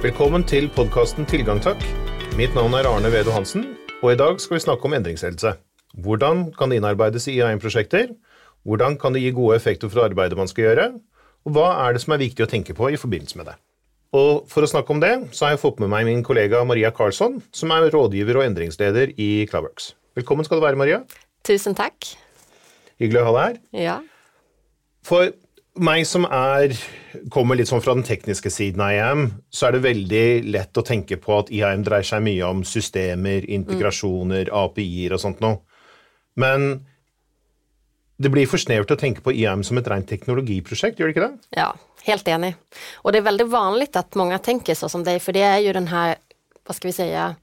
Velkommen til podkasten Tilgang takk. Mitt navn er Arne Vedo Hansen, og i dag skal vi snakke om endringsledelse. Hvordan kan det innarbeides i IA1-prosjekter? Hvordan kan det gi gode effekter for arbeidet man skal gjøre? Og hva er det som er viktig å tenke på i forbindelse med det? Og For å snakke om det, så har jeg fått med meg min kollega Maria Karlsson, som er rådgiver og endringsleder i Cloudworks. Velkommen skal du være, Maria. Tusen takk. Hyggelig å ha deg her. Ja. For meg som er, kommer litt sånn fra den tekniske siden av IAM, så er det veldig lett å tenke på at IAM dreier seg mye om systemer, integrasjoner, API-er og sånt noe. Men det blir for snevert å tenke på IAM som et rent teknologiprosjekt, gjør det ikke det? ja, helt enig. Och det är väldigt vanligt att många tänker så som dig, för det är ju den här, vad ska vi säga,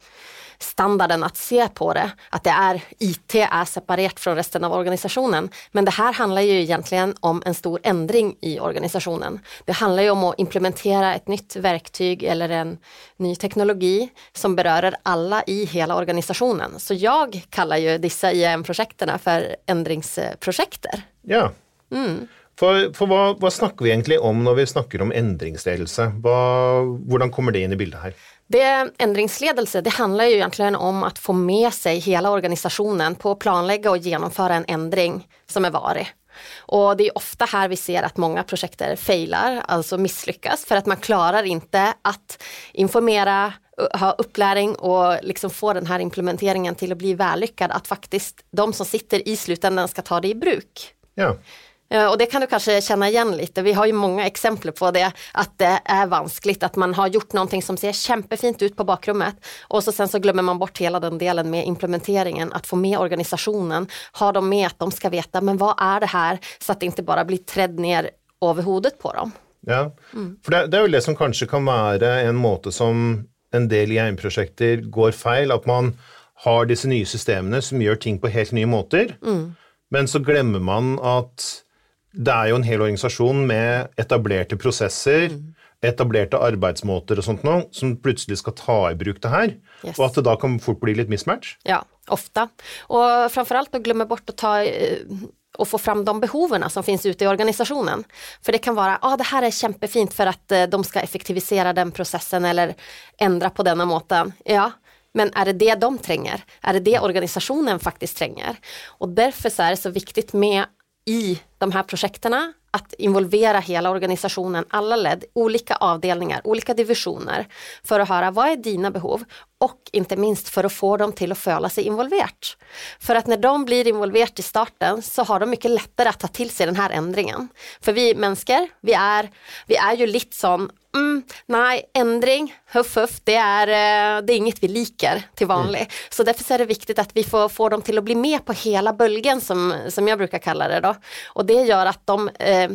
standarden att se på det, att det är IT är separerat från resten av organisationen. Men det här handlar ju egentligen om en stor ändring i organisationen. Det handlar ju om att implementera ett nytt verktyg eller en ny teknologi som berör alla i hela organisationen. Så jag kallar ju dessa IAM-projekterna för ändringsprojekter. Ja. For, for hva, hva snakker vi egentlig om når vi snakker om endringsledelse? Hva, hvordan kommer det inn i bildet her? Det, ändringsledelse det handlar ju egentligen om att få med sig hela organisationen på att planlägga och genomföra en ändring som är varig. Och det är ofta här vi ser att många projekter failar, alltså misslyckas för att man klarar inte att informera, ha upplärning och liksom få den här implementeringen till att bli vällyckad. Att faktiskt de som sitter i slutändan ska ta det i bruk. Ja. Eh, Och det kan du kanske känna igen lite. Vi har ju många exempel på det, att det är vanskligt, att man har gjort någonting som ser kämpefint ut på bakrummet och så sen så glömmer man bort hela den delen med implementeringen, att få med organisationen, ha dem med att de ska veta, men vad är det här, så att det inte bara blir trädd ner över huvudet på dem. Ja, for det, det er jo det som kanskje kan være en måte som en del IAM-prosjekter går feil, at man har disse nye systemene som gjør ting på helt nye måter, men så glemmer man at det er jo en hel organisasjon med etablerte prosesser, etablerte arbeidsmåter og sånt noe, som plutselig skal ta i bruk det her, Yes. og at det da kan fort bli litt mismatch. Ja, ofta. Och framförallt att glömma bort att ta eh, och få fram de behoven som finns ute i organisationen. För det kan vara, ja ah, det här är kämpefint för att eh, de ska effektivisera den processen eller ändra på denna måten. Ja, men är det det de tränger? Är det det organisationen faktiskt tränger? Och därför så är det så viktigt med i de här projekterna att involvera hela organisationen, alla led, olika avdelningar, olika divisioner för att höra vad är dina behov och inte minst för att få dem till att föla sig involverat. För att när de blir involverat i starten så har de mycket lättare att ta till sig den här ändringen. För vi människor, vi är, vi är ju lite sån, mm, nej, ändring, huff huff, det är, eh, det är inget vi liker till vanlig. Så därför är det viktigt att vi får, får dem till att bli med på hela bölgen som, som jag brukar kalla det då. Och det gör att de eh,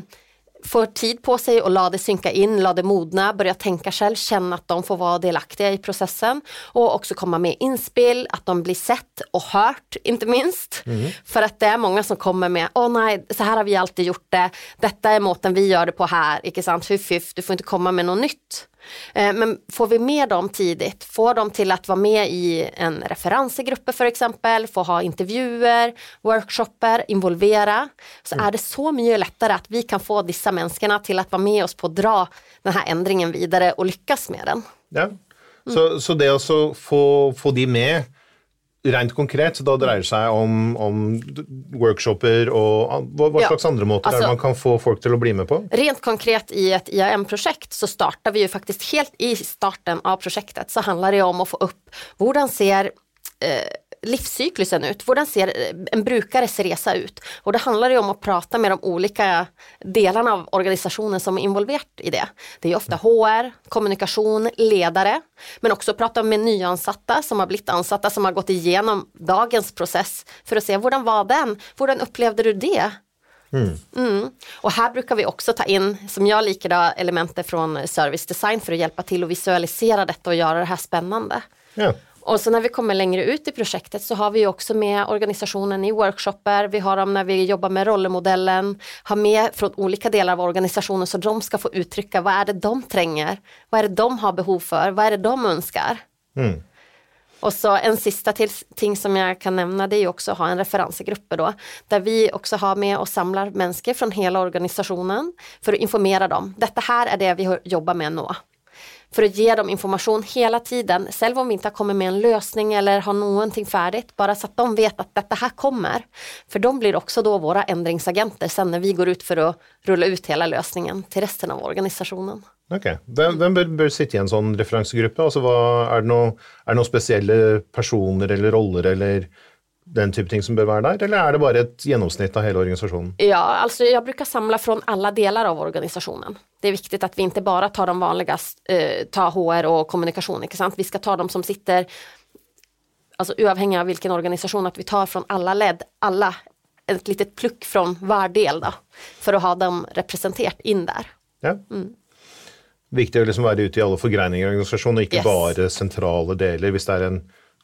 får tid på sig och la det synka in, la det modna, börja tänka själv, känna att de får vara delaktiga i processen och också komma med inspel, att de blir sett och hört, inte minst. För att det är många som kommer med, åh nej, så här har vi alltid gjort det, detta är måten vi gör det på här, icke sant, hyff hyff, du får inte komma med något nytt. Eh, Men får vi med dem tidigt, får dem till att vara med i en referensgrupp för exempel, få ha intervjuer, workshopper, involvera, så är det så mycket lättare att vi kan få dessa människorna till att vara med oss på att dra den här ändringen vidare och lyckas med den. Ja. Så, så det så få, få de med rent konkret, så da dreier det seg om, om workshoper og hva, hva Ja. slags andre måter er Altså- man kan få folk til å bli med på? Rent konkret i ett IAM-projekt så startar vi ju faktiskt helt i starten av projektet så handlar det om att få upp, hur ser eh, livscyklusen ut? Hur ser eh, en brukares resa ut? Och det handlar ju om att prata med de olika delarna av organisationen som är involverat i det. Det är ofta HR, kommunikation, ledare, men också prata med nyansatta som har blivit ansatta, som har gått igenom dagens process för att se hur var den? Hur upplevde du det? Mm. Och här brukar vi också ta in, som jag liker då, elementer från service design för att hjälpa till att visualisera detta och göra det här spännande. Ja. Och så när vi kommer längre ut i projektet så har vi också med organisationen i workshopper, vi har dem när vi jobbar med rollemodellen, har med från olika delar av organisationen så de ska få uttrycka vad är det de tränger, vad är det de har behov för, vad är det de önskar. Mm. Och så en sista till, ting som jag kan nämna det är också att ha en referensgrupp då, där vi också har med och samlar människor från hela organisationen för att informera dem. Detta här är det vi jobbar med nu för att ge dem information hela tiden, själv om vi inte har kommit med en lösning eller har någonting färdigt, bara så att de vet att detta här kommer. För de blir också då våra ändringsagenter sen när vi går ut för att rulla ut hela lösningen till resten av organisationen. Okej, vem hvem bør, bør sitte i en sånn referansegruppe? Altså, hva, er, det noe, er det noen spesielle personer eller roller eller den type ting som bør være der, eller er det bare et gjennomsnitt av hele organisasjonen? Ja, alltså jag brukar samla från alla delar av organisationen. Det är viktigt att vi inte bara tar de vanliga, eh, ta HR och kommunikation, inte sant? Vi ska ta de som sitter, alltså oavhängigt av vilken organisation, att vi tar från alla led, alla, ett litet pluck från var del då, för att ha dem representerat in där. Ja. Viktig å liksom være ute i alle forgreininger i organisasjonen, og ikke Yes. bare sentrale deler. Hvis det en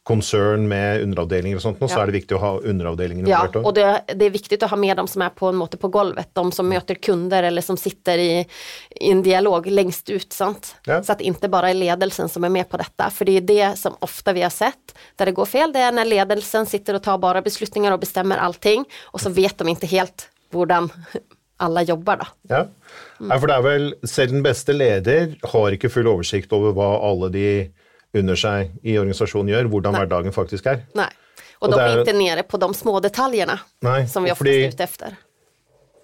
konsern med underavdelinger og sånt, så Ja. er det viktig å ha underavdelingene Ja, och det, det är viktigt att ha med dem som är på en måte på golvet, de som möter kunder eller som sitter i, i en dialog längst ut. Sant? Ja. Så att inte bara är ledelsen som är med på detta, för det är det som ofta vi har sett där det går fel, det är när ledelsen sitter och tar bara beslutningar och bestämmer allting och så vet de inte helt hur alla jobbar då. Ja. Ja, for det er vel, selv den beste leder har ikke full oversikt over hva alle de under seg i organisasjonen gjør, hvordan hverdagen faktisk er. Nej. Och, Och de där- är inte nere på de små detaljerna Nej, som vi oftast är ute efter.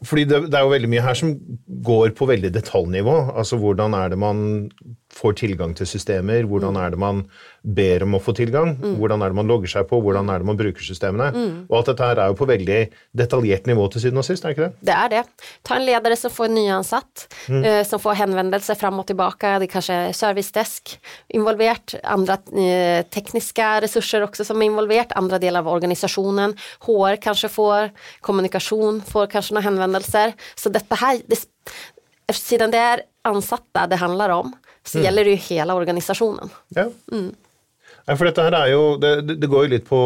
Fordi det, det er jo veldig mye her som går på veldig detaljnivå. Altså hvordan er det man får tilgang til systemer, hvordan er det man ber om å få tilgang, hvordan er det man logger seg på, hvordan er det man bruker systemene. Og alt dette her er jo på veldig detaljert nivå til syvende og sist, er det ikke det? Det är det. Ta en ledare som får en nyansatt, eh, som får hänvändelser fram och tillbaka. Det kanske är servicedesk involverat, andra eh, tekniska resurser också som är involverat, andra delar av organisationen. HR kanske får, kommunikation får kanske några hänvändelser. Så detta här, det, eftersom det är ansatta det handlar om, så gäller det ju hela organisationen. Ja. Nei, for dette her er jo, det, det- går jo litt på,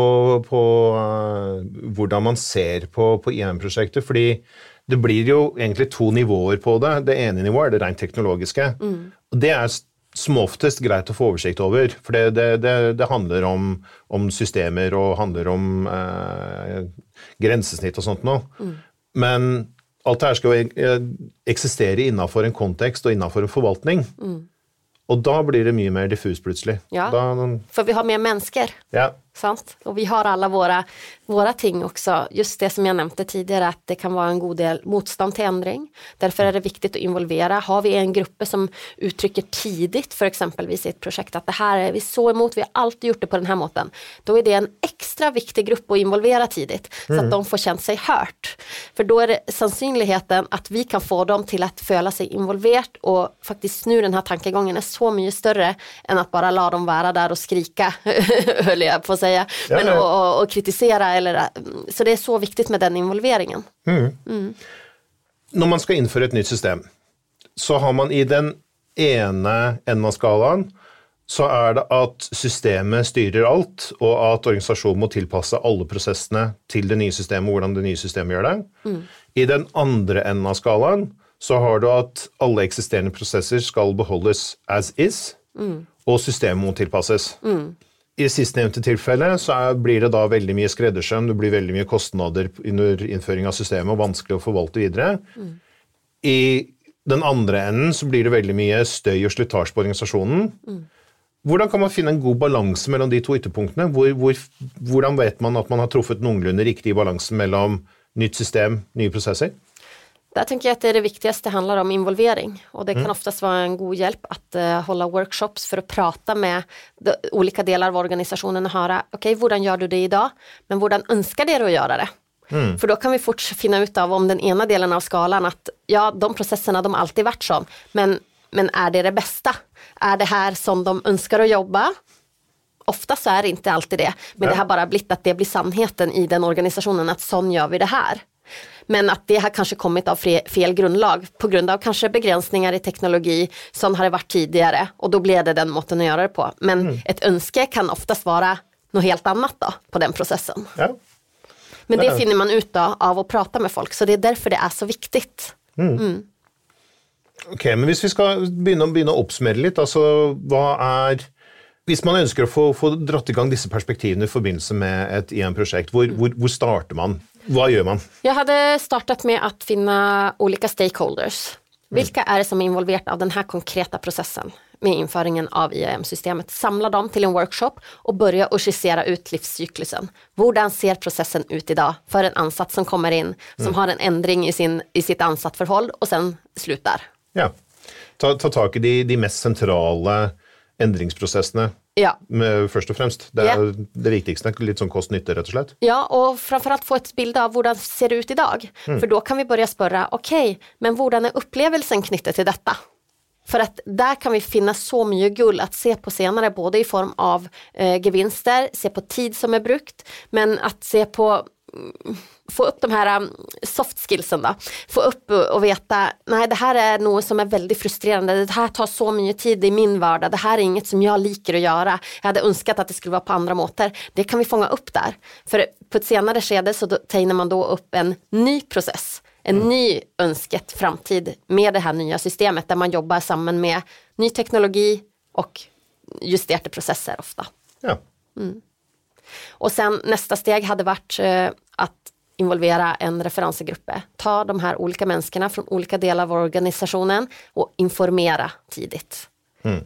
på eh, hvordan man ser på, på IM-prosjektet. fordi det blir jo egentlig to nivåer på det. Det ene nivået er det rent teknologiske. Og det er oftest greit å få oversikt over, for det, det, det, det handler om, om systemer og handler om eh, grensesnitt og sånt noe. Men alt det her skal jo eh, eksistere innafor en kontekst og innafor en forvaltning. Og da blir det mye mer diffust plutselig. Ja. Da, För vi har mer människor. ja. Sant? Och vi har alla våra, våra ting också. Just det som jag nämnde tidigare att det kan vara en god del motstånd till ändring. Därför är det viktigt att involvera. Har vi en grupp som uttrycker tidigt för exempelvis i ett projekt att det här är vi så emot, vi har alltid gjort det på den här måten. Då är det en extra viktig grupp att involvera tidigt så att de får känt sig hört. För då är det sannolikheten att vi kan få dem till att föla sig involverat och faktiskt nu den här tankegången är så mycket större än att bara la dem vara där och skrika, höll jag på att säga, Ja, men ja. och, och, och kritisera eller så det är så viktigt med den involveringen. Når man skal innføre et nytt system, så har man i den ene enden av skalaen så er det at systemet styrer alt, og at organisasjonen må tilpasse alle prosessene til det nye systemet, hvordan det nye systemet gjør det. I den andre enden av skalaen så har du at alle eksisterende prosesser skal beholdes as is, og systemet må tilpasses. I sistnevnte tilfelle så er, blir det da veldig mye skreddersøm, det blir veldig mye kostnader under innføring av systemet og vanskelig å forvalte videre. I den andre enden så blir det veldig mye støy og slitasje på organisasjonen. Hvordan kan man finne en god balanse mellom de to ytterpunktene? Hvor, hvor, hvordan vet man at man har truffet noenlunde riktig i balansen mellom nytt system, nye prosesser? Där tänker jag att det, är det viktigaste handlar om involvering och det kan oftast vara en god hjälp att eh, hålla workshops för att prata med de, olika delar av organisationen och höra, okej, hur gör du det idag? Men hur önskar du att göra det? För då kan vi fort finna ut av om den ena delen av skalan att ja, de processerna de har alltid varit som, men, men är det det bästa? Är det här som de önskar att jobba? Ofta så är det inte alltid det, men Ja. det har bara blivit att det blir sannheten i den organisationen att sån gör vi det här. Men att det har kanske kommit av fe- fel grundlag på grund av kanske begränsningar i teknologi som har det varit tidigare och då blir det den måten att göra det på. Men ett önske kan oftast vara något helt annat då på den processen. Ja. Men det finner man ut då av att prata med folk så det är därför det är så viktigt. Ok, men Hvis vi begynne, å- begynne å oppsummere litt, altså hva er Hvis man ønsker å få, få dratt i gang disse perspektivene i forbindelse med et IM-prosjekt, hvor, hvor, hvor starter man? Hva gjør man? Jag hade startat med att finna olika stakeholders. Vilka är det som är involverat av den här konkreta processen med införingen av IAM-systemet? Samla dem till en workshop och börja och skissera ut livscyklusen. Hur ser processen ut idag för en ansatt som kommer in, som mm. har en ändring i, sin, i sitt ansattförhåll och sen slutar? Ja, ta, ta tag i de, de mest centrala ändringsprocesserna ja. Med, först och främst. Det är ja. det viktigaste, lite som kost-nytta rätt och slett. Ja, och framförallt få ett bild av hur det ser ut idag. Mm. För då kan vi börja spöra, okej, okay, men hur är upplevelsen knuten till detta? För att där kan vi finna så mycket guld att se på senare, både i form av eh, gevinster, se på tid som är brukt, men att se på få upp de här um, soft skillsen då. Få upp och veta, nej det här är något som är väldigt frustrerande, det här tar så mycket tid i min vardag, det här är inget som jag liker att göra. Jag hade önskat att det skulle vara på andra måter. Det kan vi fånga upp där. För på ett senare skede så tegnar man då upp en ny process, en mm. ny önsket framtid med det här nya systemet där man jobbar samman med ny teknologi och justerade processer ofta. Ja. Mm. Och sen nästa steg hade varit eh, att involvera en referensgrupp. Ta de här olika människorna från olika delar av organisationen och informera tidigt. Mm.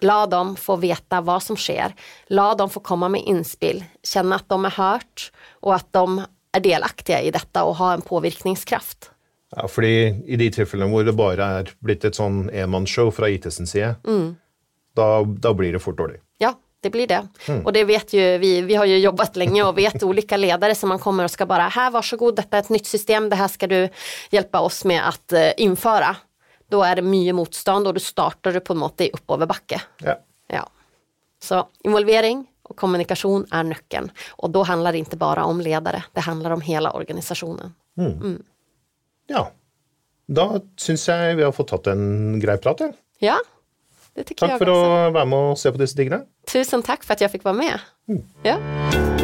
La dem få veta vad som sker. La dem få komma med inspel, känna att de är hört och att de är delaktiga i detta och har en påvirkningskraft. Ja, för i de tillfällen där det bara är blivit ett sån enmansshow från ITs sida, mm. då, då blir det fort dåligt. Ja, det blir det. Mm. Och det vet ju vi, vi har ju jobbat länge och vet olika ledare som man kommer och ska bara, här varsågod, detta är ett nytt system, det här ska du hjälpa oss med att uh, införa. Då är det mycket motstånd och du startar du på något måte i uppöverbacke. Ja. ja. Så involvering och kommunikation är nyckeln. Och då handlar det inte bara om ledare, det handlar om hela organisationen. Mm. Mm. Ja, då syns jag vi har fått tagit en grej prat. Ja, det tycker tack jag för att vara med och se på dessa tingene. Tusen tack för att jag fick vara med. Mm. Ja.